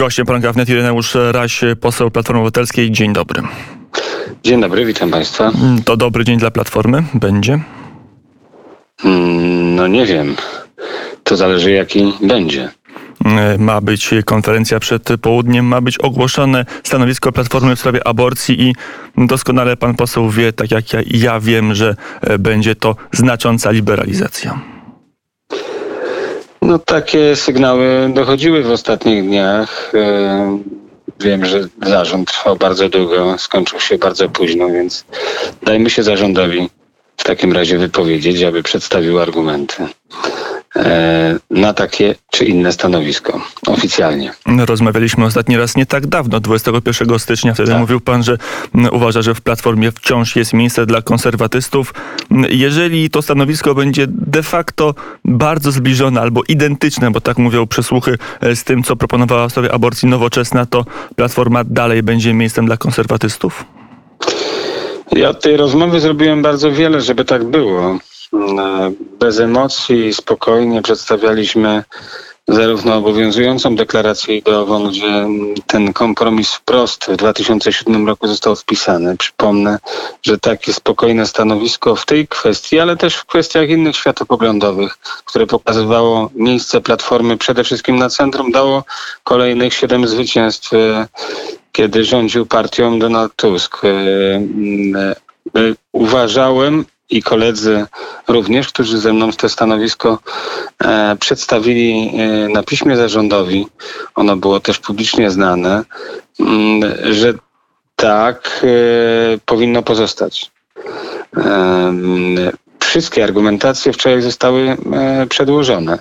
Gościem poranka wnet Ireneusz Raś, poseł Platformy Obywatelskiej. Dzień dobry. Dzień dobry, witam Państwa. Mm, to dobry dzień dla Platformy będzie? Mm, no nie wiem. To zależy jaki będzie. Mm, ma być konferencja przed południem, ma być ogłoszone stanowisko Platformy w sprawie aborcji i doskonale pan poseł wie, tak jak ja, ja wiem, że e, będzie to znacząca liberalizacja. No takie sygnały dochodziły w ostatnich dniach. E, wiem, że zarząd trwał bardzo długo, skończył się bardzo późno, więc dajmy się zarządowi w takim razie wypowiedzieć, aby przedstawił argumenty. E, na takie czy inne stanowisko oficjalnie. Rozmawialiśmy ostatni raz nie tak dawno, 21 stycznia. Wtedy tak. mówił pan, że uważa, że w Platformie wciąż jest miejsce dla konserwatystów. Jeżeli to stanowisko będzie de facto bardzo zbliżone albo identyczne, bo tak mówią przesłuchy e, z tym, co proponowała w sprawie aborcji nowoczesna, to Platforma dalej będzie miejscem dla konserwatystów? Ja od tej rozmowy zrobiłem bardzo wiele, żeby tak było. E, bez emocji, spokojnie przedstawialiśmy zarówno obowiązującą deklarację ideową, gdzie ten kompromis wprost w 2007 roku został wpisany. Przypomnę, że takie spokojne stanowisko w tej kwestii, ale też w kwestiach innych światopoglądowych, które pokazywało miejsce Platformy przede wszystkim na centrum, dało kolejnych siedem zwycięstw, e, kiedy rządził partią Donald Tusk. E, uważałem i koledzy również, którzy ze mną to stanowisko e, przedstawili e, na piśmie zarządowi, ono było też publicznie znane, m, mm, że tak e, powinno pozostać. E, wszystkie argumentacje wczoraj zostały e, przedłożone.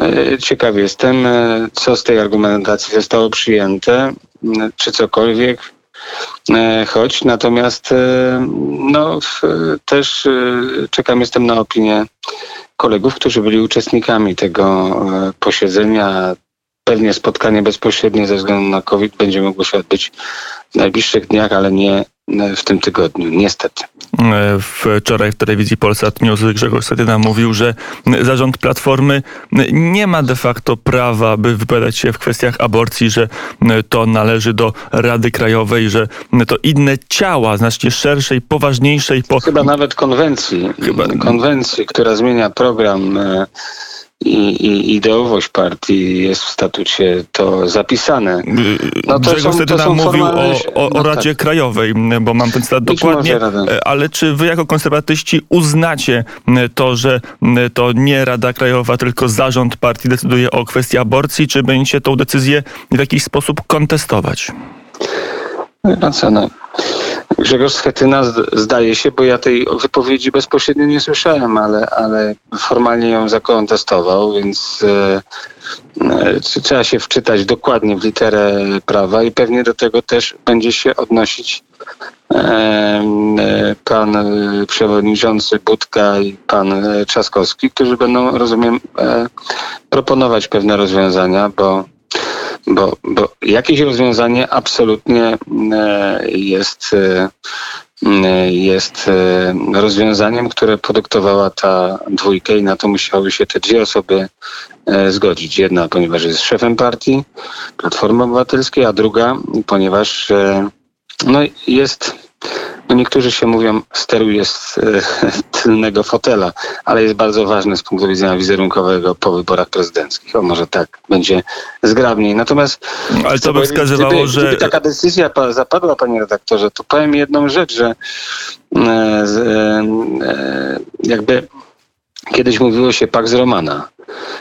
E, ciekaw jestem, co z tej argumentacji zostało przyjęte, czy cokolwiek choć natomiast e, no, też e, czekam, jestem na opinię kolegów, którzy byli uczestnikami tego posiedzenia. Pewnie spotkanie bezpośrednie ze względu na COVID będzie mogło się odbyć w najbliższych dniach, ale nie w tym tygodniu, niestety. Wczoraj w telewizji Polsat News Grzegorz Satyna mówił, że zarząd Platformy nie ma de facto prawa, by wypowiadać się w kwestiach aborcji, że to należy do Rady Krajowej, że to inne ciała, znacznie szerszej, poważniejszej. Po... Chyba nawet konwencji, Chyba... konwencji, która zmienia program e, i, i ideowość partii jest w statucie to zapisane. No to Grzegorz Sedyna mówił o, o, no Radzie tak. Krajowej, bo mam ten cytat dokładnie, e, ale czy wy jako konserwatyści uznacie to, że to nie Rada Krajowa, tylko zarząd partii decyduje o kwestii aborcji, czy będziecie tą decyzję w jakiś sposób kontestować? No no, Grzegorz Schetyna zdaje się, bo ja tej wypowiedzi bezpośrednio nie słyszałem, ale, ale formalnie ją zakontestował, więc e, e, trzeba się wczytać dokładnie w literę prawa i pewnie do tego też będzie się odnosić e, e pan e, przewodniczący Budka i pan e, Trzaskowski, którzy będą, rozumiem, proponować pewne rozwiązania, bo bo, bo jakieś rozwiązanie absolutnie e, jest, e, jest e, rozwiązaniem, które podyktowała ta dwójka i na to musiały się te dwie osoby zgodzić. Jedna, ponieważ jest szefem partii Platformy Obywatelskiej, a druga, ponieważ no, jest no niektórzy się mówią, steruje z e, tylnego fotela, ale jest bardzo ważny z punktu widzenia wizerunkowego po wyborach prezydenckich. O może tak będzie zgrabniej. Natomiast... Ale to by wskazywało, gdyby, że... Gdyby taka decyzja zapadła, panie redaktorze, to powiem jedną rzecz, że e, e, jakby kiedyś mówiło się Pax Romana.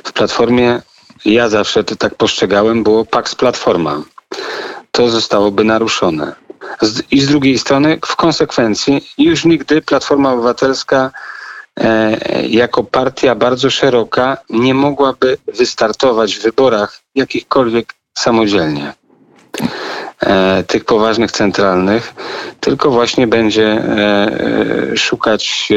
W Platformie ja zawsze to tak postrzegałem, było Pax Platforma. To zostałoby naruszone i z drugiej strony, w konsekwencji, już nigdy Platforma Obywatelska e, jako partia bardzo szeroka nie mogłaby wystartować w wyborach jakichkolwiek samodzielnie. E, tych poważnych centralnych, tylko właśnie będzie e, szukać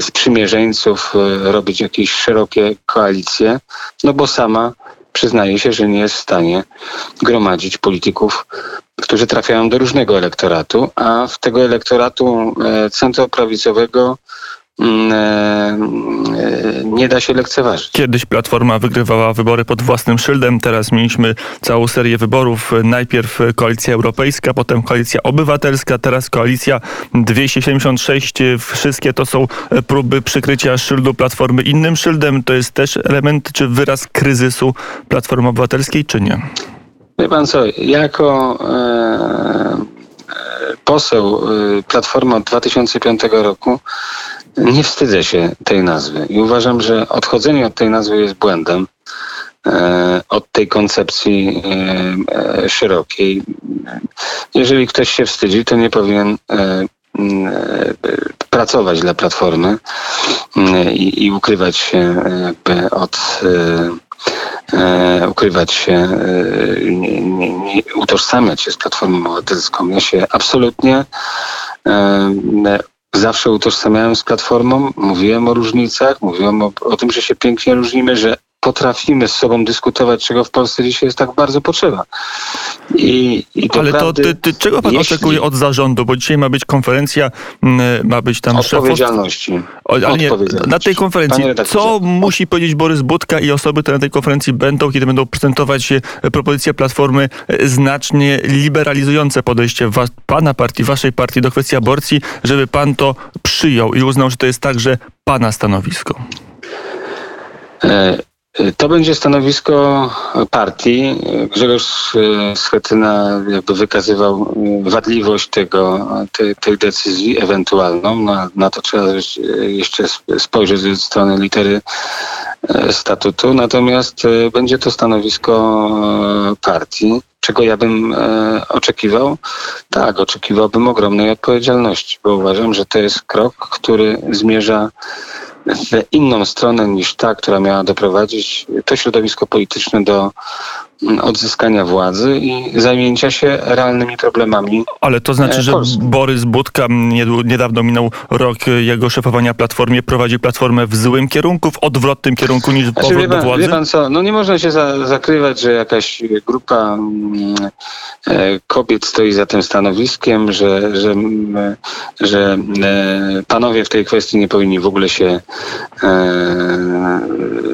sprzymierzeńców, robić jakieś szerokie koalicje, no bo sama przyznaje się, że nie jest w stanie gromadzić polityków którzy trafiają do różnego elektoratu, a w tego elektoratu e, centroprawicowego nie da się lekceważyć. Kiedyś Platforma wygrywała wybory pod własnym szyldem, teraz mieliśmy całą serię wyborów. Najpierw Koalicja Europejska, potem Koalicja Obywatelska, teraz Koalicja 276. Wszystkie to są próby przykrycia szyldu Platformy innym szyldem. To jest też element czy wyraz kryzysu Platformy Obywatelskiej, czy nie? Wie pan co, jako e, poseł y, Platformy od 2005 roku nie wstydzę się tej nazwy i uważam, że odchodzenie od tej nazwy jest błędem e, od tej koncepcji e, e, szerokiej. Jeżeli ktoś się wstydzi, to nie powinien pracować dla Platformy i, i ukrywać się jakby od e, ukrywać się, e, nie, nie, utożsamiać się z Platformą Obywatelską. Ja się absolutnie e, zawsze utożsamiałem z Platformą, mówiłem o różnicach, mówiłem o, o tym, że się pięknie różnimy, że potrafimy z sobą dyskutować, czego w Polsce dzisiaj jest tak bardzo potrzeba. I, i to Ale to ty, ty, czego pan jeśli... oczekuje od zarządu? Bo dzisiaj ma być konferencja, ma być tam Odpowiedzialności. Szefostw... ale nie, na tej konferencji, co musi powiedzieć Borys Budka i osoby, które na tej konferencji będą, kiedy będą prezentować propozycje Platformy e, znacznie liberalizujące podejście was, pana partii, waszej partii do kwestii aborcji, żeby pan to przyjął i uznał, że to jest także pana stanowisko? E to będzie stanowisko partii. Grzegorz e, Schetyna jakby wykazywał e, wadliwość tego, tej, tej decyzji ewentualną. Na, na to trzeba jeszcze spojrzeć ze strony litery e, statutu. Natomiast będzie to stanowisko partii. Czego ja bym oczekiwał? Tak, oczekiwałbym ogromnej odpowiedzialności, bo uważam, że to jest krok, który zmierza w inną stronę niż ta, która miała doprowadzić to środowisko polityczne do odzyskania władzy i zajęcia się realnymi problemami. Ale to znaczy, że Polski. Borys Budka, niedawno minął rok jego szefowania Platformie, prowadzi Platformę w złym kierunku, w odwrotnym kierunku niż znaczy, powrót pan, do władzy? Wie pan co, no nie można się za, zakrywać, że jakaś grupa e, kobiet stoi za tym stanowiskiem, że, że, że e, panowie w tej kwestii nie powinni w ogóle się E,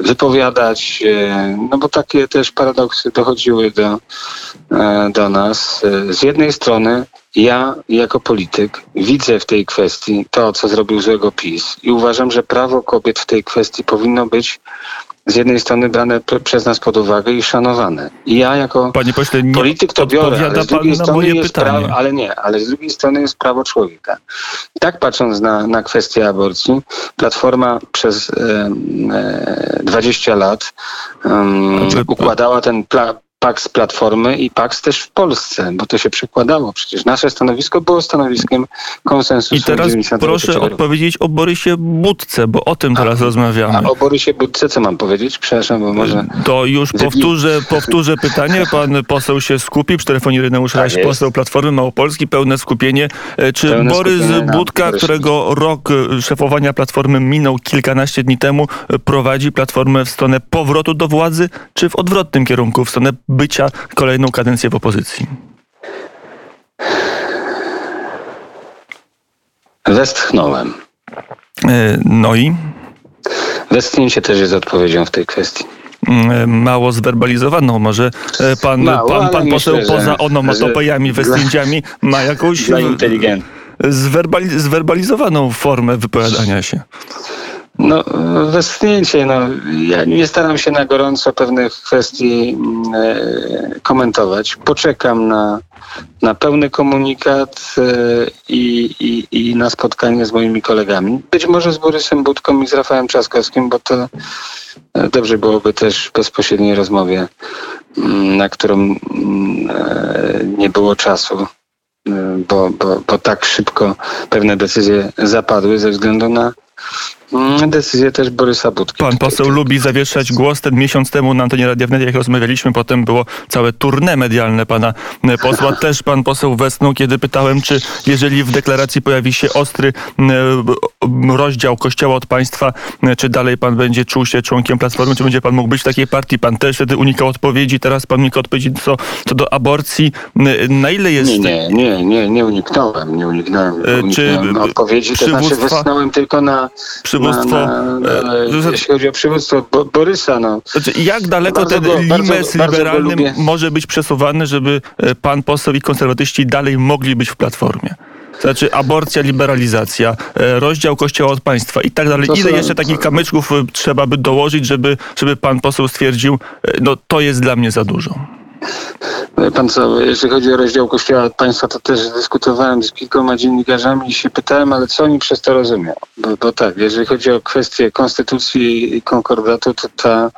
wypowiadać, e, no bo takie też paradoksy dochodziły do, e, do nas. Z jednej strony ja jako polityk widzę w tej kwestii to, co zrobił złego PiS i uważam, że prawo kobiet w tej kwestii powinno być z jednej strony brane przez nas pod uwagę i szanowane. I ja jako Panie pośle, nie polityk to biorę, ale z drugiej strony jest prawo, ale nie, ale z drugiej strony jest prawo człowieka. Tak patrząc na, na kwestię aborcji, Platforma przez e, e, 20 lat um, układała ten plan PAX Platformy i PAX też w Polsce, bo to się przekładało. Przecież nasze stanowisko było stanowiskiem konsensusu. I teraz proszę odpowiedzieć o Borysie Budce, bo o tym teraz a, rozmawiamy. A o Borysie Budce co mam powiedzieć? Przepraszam, bo może... To już powtórzę, powtórzę pytanie. Pan poseł się skupi. Przy telefonie Reneusz tak Raś, poseł Platformy Małopolski, pełne skupienie. E, czy pełne Borys skupienie Budka, którego rok e, szefowania Platformy minął kilkanaście dni temu, e, prowadzi Platformę w stronę powrotu do władzy, czy w odwrotnym kierunku, w stronę bycia kolejną kadencję w opozycji? Westchnąłem. E, no i? Westchnięcie też jest odpowiedzią w tej kwestii e, mało zwerbalizowaną. Może e, pan, Mało, pan, pan poseł myślę, poza onomatopejami, westchnięciami ma jakąś zwerbali zwerbalizowaną formę wypowiadania się. No, westchnięcie. No, ja nie staram się na gorąco pewnych kwestii mm, e, komentować. Poczekam na, na pełny komunikat e, i, i, i na spotkanie z moimi kolegami. Być może z Borysem Budką i z Rafałem Trzaskowskim, bo to e, dobrze byłoby też w bezpośredniej rozmowie, mm, na którą mm, nie było czasu. Bo, bo, bo tak szybko pewne decyzje zapadły ze względu na decyzję też Borysa Budki. Pan poseł lubi zawieszać głos. Ten miesiąc temu na antenie Radia Wnet, jak rozmawialiśmy, potem było całe tournée medialne pana e, posła. Też pan poseł wesnął, kiedy pytałem, czy jeżeli w deklaracji pojawi się ostry e, rozdział Kościoła od państwa, e, czy dalej pan będzie czuł się członkiem Platformy, czy będzie pan mógł być w takiej partii? Pan też wtedy unikał odpowiedzi, teraz pan unika odpowiedzi co, co do aborcji. Na ile jest... Nie, nie, nie, nie, uniknąłem, nie uniknąłem, czy odpowiedzi, to znaczy tylko na przywództwo, na, na, na, jeśli chodzi o przywództwo Bo, Borysa. No. Znaczy, jak daleko ten go, limes liberalny może być przesuwany, żeby e, pan poseł i konserwatyści dalej mogli być w Platformie? Znaczy aborcja, liberalizacja, e, rozdział kościoła od państwa i tak dalej. Ile jeszcze takich kamyczków e, trzeba by dołożyć, żeby, żeby pan poseł stwierdził, no to jest dla mnie za dużo? Pan co, jeśli chodzi o rozdział Kościoła od państwa, to też dyskutowałem z kilkoma dziennikarzami i się pytałem, ale co oni przez to rozumią? Bo, bo tak, jeżeli chodzi o kwestię konstytucji i konkordatu, to ta,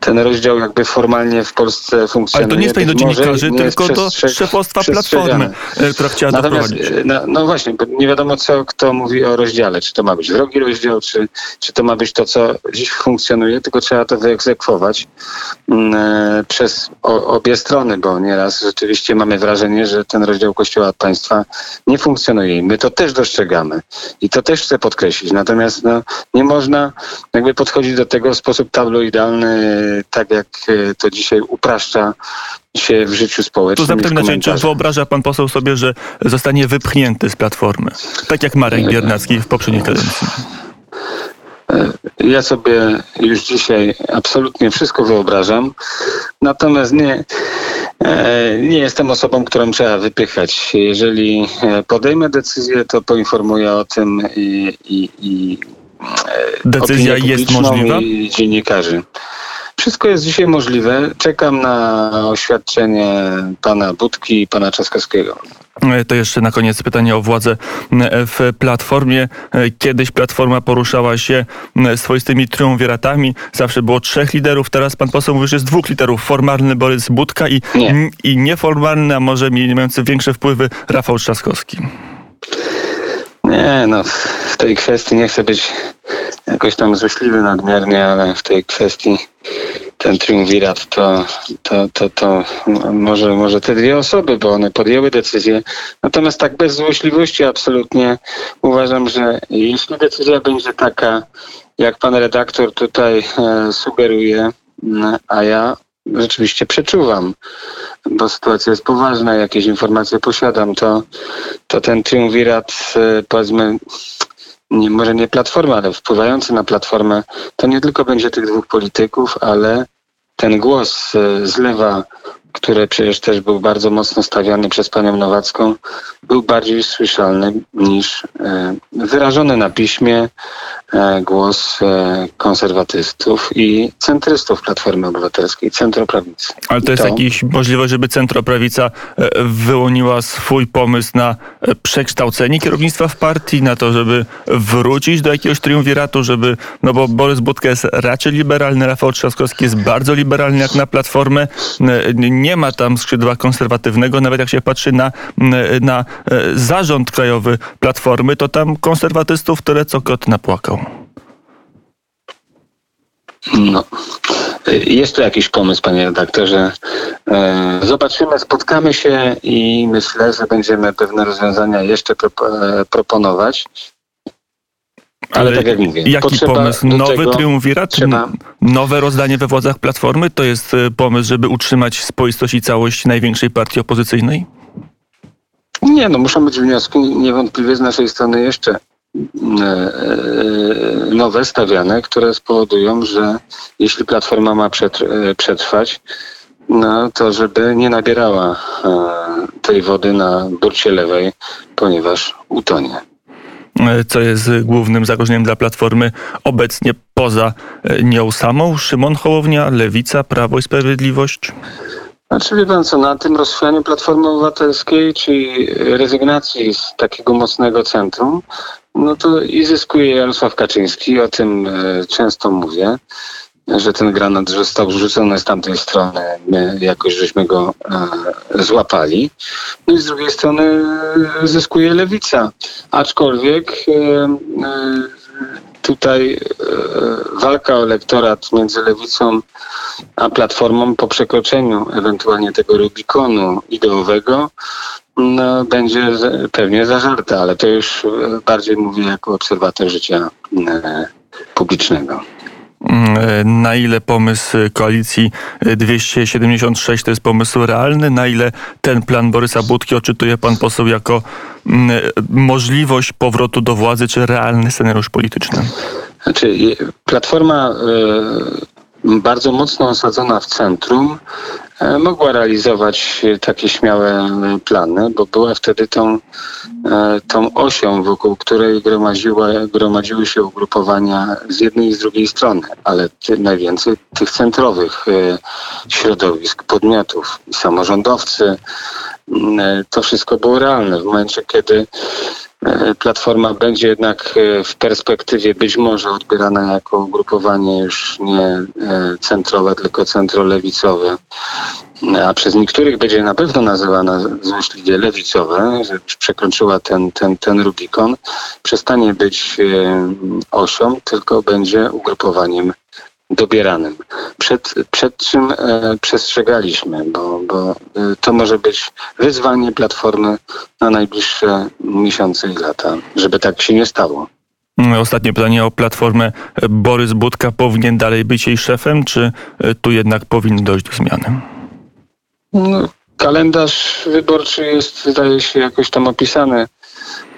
ten rozdział jakby formalnie w Polsce funkcjonuje. Ale to nie jest do dziennikarzy, tylko do szefostwa Platformy, e, która chciała Natomiast, doprowadzić. No, no właśnie, bo nie wiadomo co kto mówi o rozdziale. Czy to ma być wrogi rozdział, czy, czy to ma być to, co dziś funkcjonuje, tylko trzeba to wyegzekwować mm, e, przez o, obie strony, bo nieraz rzeczywiście mamy wrażenie, że ten rozdział Kościoła od państwa nie funkcjonuje. I my to też dostrzegamy. I to też chcę podkreślić. Natomiast no, nie można jakby podchodzić do tego w sposób tabloidalny, tak jak e, to dzisiaj upraszcza się w życiu społecznym. To zapytam inaczej, czy wyobraża pan poseł sobie, że zostanie wypchnięty z Platformy? Tak jak Marek Biernacki w poprzedniej kadencji. E, ja sobie już dzisiaj absolutnie wszystko wyobrażam, natomiast nie, e, nie jestem osobą, którą trzeba wypychać. Jeżeli e, podejmę decyzję, to poinformuję o tym i, i, i Decyzja jest możliwa? I dziennikarzy. Wszystko jest dzisiaj możliwe. Czekam na oświadczenie pana Budki i pana Czaskowskiego. E, to jeszcze na koniec pytanie o władzę e, w Platformie. E, kiedyś Platforma poruszała się swoistymi triumviratami. Zawsze było trzech liderów. Teraz pan poseł mówi, że jest dwóch liderów. Formalny Borys Budka i, Nie. i nieformalny, a może mający większe wpływy Rafał Trzaskowski. Nie, no w tej kwestii nie chcę być jakoś tam złośliwy nadmiernie, ale w tej kwestii ten triumvirat to, to, to, to może, może te dwie osoby, bo one podjęły decyzję. Natomiast tak bez złośliwości absolutnie uważam, że jeśli decyzja będzie taka, jak pan redaktor tutaj e, sugeruje, a ja rzeczywiście przeczuwam, bo sytuacja jest poważna, jakieś informacje posiadam, to, to ten triumvirat, e, powiedzmy, nie, może nie platforma, ale wpływający na platformę, to nie tylko będzie tych dwóch polityków, ale ten głos e, z lewa, który przecież też był bardzo mocno stawiany przez panią Nowacką, był bardziej słyszalny niż e, wyrażony na piśmie e, głos konserwatystów i centrystów Platformy Obywatelskiej, centroprawicy. Ale to jest to... jakiś możliwość, żeby centroprawica wyłoniła swój pomysł na przekształcenie kierownictwa w partii, na to, żeby wrócić do jakiegoś triumviratu, żeby, no bo Borys Budka jest raczej liberalny, Rafał Trzaskowski jest bardzo liberalny jak na Platformę. Nie ma tam skrzydła konserwatywnego, nawet jak się patrzy na, na zarząd krajowy Platformy, to tam konserwatystów tyle co kot napłakał. No. Jest to jakiś pomysł, panie redaktorze. E, zobaczymy, spotkamy się i myślę, że będziemy pewne rozwiązania jeszcze e, proponować. Ale, Ale tak jak mówię, jaki pomysł? Nowy triumvirat? Trzeba... Nowe rozdanie we władzach Platformy? To jest e, pomysł, żeby utrzymać spoistość i całość największej partii opozycyjnej? Nie, no muszą być wnioski niewątpliwie z naszej strony jeszcze nowe stawiane, które spowodują, że jeśli Platforma ma przetrwać, no to żeby nie nabierała tej wody na burcie lewej, ponieważ utonie. Co jest głównym zagrożeniem dla Platformy obecnie poza nią samą? Szymon Hołownia, Lewica, Prawo i Sprawiedliwość? Znaczy wie pan co, na tym rozchwianiu Platformy Obywatelskiej, czyli rezygnacji z takiego mocnego centrum, no to i zyskuje Jarosław Kaczyński, o tym e, często mówię, że ten granat został rzucony z tamtej strony, my jakoś żeśmy go e, złapali. No i z drugiej strony e, zyskuje lewica. Aczkolwiek tutaj e, walka o elektorat między lewicą a platformą po przekroczeniu ewentualnie tego Rubikonu ideowego no, będzie pewnie zażarta, ale to już e, bardziej mówię jako obserwator życia e, publicznego. Mm, na ile pomysł koalicji 276 to jest pomysł realny? Na ile ten plan Borysa Budki odczytuje pan poseł jako mm, możliwość powrotu do władzy, czy realny scenariusz polityczny? Znaczy, Platforma bardzo mocno osadzona w centrum, e, mogła realizować takie śmiałe plany, bo była wtedy tą, e, tą osią, wokół której gromadziła, gromadziły się ugrupowania z jednej i z drugiej strony, ale ty, najwięcej tych centrowych e, środowisk, podmiotów, samorządowcy. To wszystko było realne. W momencie, kiedy E, Platforma będzie jednak e, w perspektywie być może odbierana jako ugrupowanie już nie e, centrowe, tylko centrolewicowe, a przez niektórych będzie na pewno nazywana złośliwie lewicowe, że przekroczyła ten, ten, ten Rubikon, przestanie być osią, tylko będzie ugrupowaniem dobieranym. Przed, przed czym e, przestrzegaliśmy, bo, bo e, to może być wyzwanie Platformy na najbliższe miesiące i lata, żeby tak się nie stało. Ostatnie pytanie o Platformę. Borys Budka powinien dalej być jej szefem, czy e, tu jednak powinien dojść do zmiany? No, kalendarz wyborczy jest, zdaje się, jakoś tam opisany.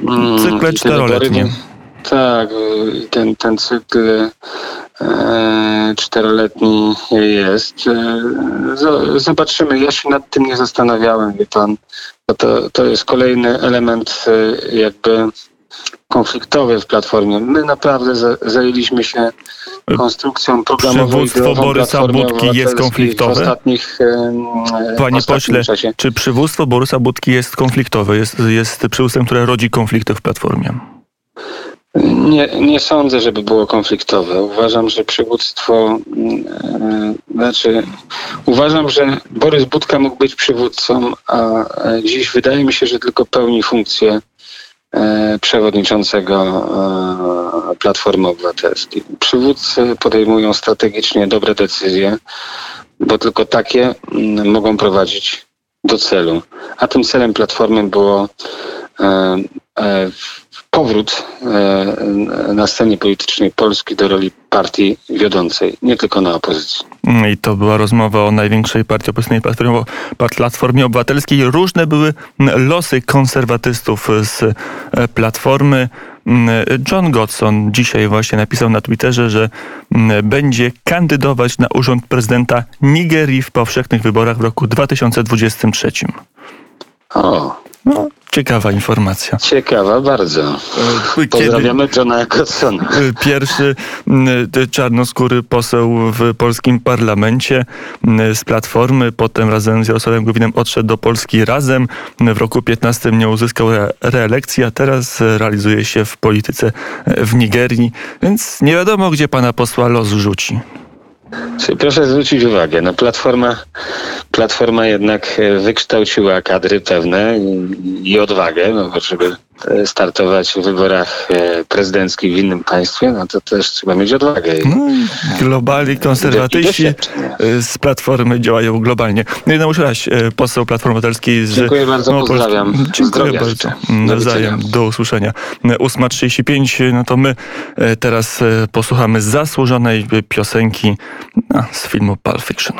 Mm, Cykle czteroletnie. Tak, ten, ten cykl czteroletni jest. E, zobaczymy. Ja się nad tym nie zastanawiałem, wie pan. To, to jest kolejny element e, jakby konfliktowy w Platformie. My naprawdę zajęliśmy się konstrukcją programową. Przywództwo Borysa Budki jest konfliktowe? W ostatnich, Panie pośle, czasie. czy przywództwo Borysa Budki jest konfliktowe? Jest, jest przywództwem, które rodzi konflikty w Platformie? Nie, nie sądzę, żeby było konfliktowe. Uważam, że przywództwo, e, znaczy, uważam, że Borys Budka mógł być przywódcą, a dziś wydaje mi się, że tylko pełni funkcję e, przewodniczącego e, Platformy Obywatelskiej. Przywódcy podejmują strategicznie dobre decyzje, bo tylko takie m, mogą prowadzić do celu. A tym celem Platformy było e, e, powrót e, na scenie politycznej Polski do roli partii wiodącej, nie tylko na opozycji. I to była rozmowa o największej partii opozycyjnej Platformie, Platformie Obywatelskiej. Różne były losy konserwatystów z e, Platformy. John Godson dzisiaj właśnie napisał na Twitterze, że będzie kandydować na urząd prezydenta Nigerii w powszechnych wyborach w roku 2023. O. No, Ciekawa informacja. Ciekawa bardzo. E, Pozdrawiamy Johna Godsona. E, pierwszy czarnoskóry poseł w polskim parlamencie z Platformy, potem razem z Jarosławem Gowinem odszedł do Polski razem. W roku 15 nie uzyskał re reelekcji, a teraz realizuje się w polityce w Nigerii, więc nie wiadomo, gdzie pana posła los rzuci. Proszę zwrócić uwagę, no platforma, platforma jednak e, wykształciła kadry pewne i, odwagę, no, żeby startować w wyborach e, prezydenckich w innym państwie, no to też trzeba mieć odwagę. No, globalni konserwatyści e, z Platformy działają globalnie. No i nauczyłaś poseł Platformy Obywatelskiej, że... Dziękuję bardzo, no, pozdrawiam. Dziękuję Zdrowia bardzo. Nawzajem. Do usłyszenia. 8.35, no to my teraz posłuchamy zasłużonej piosenki z filmu Pulp Fiction.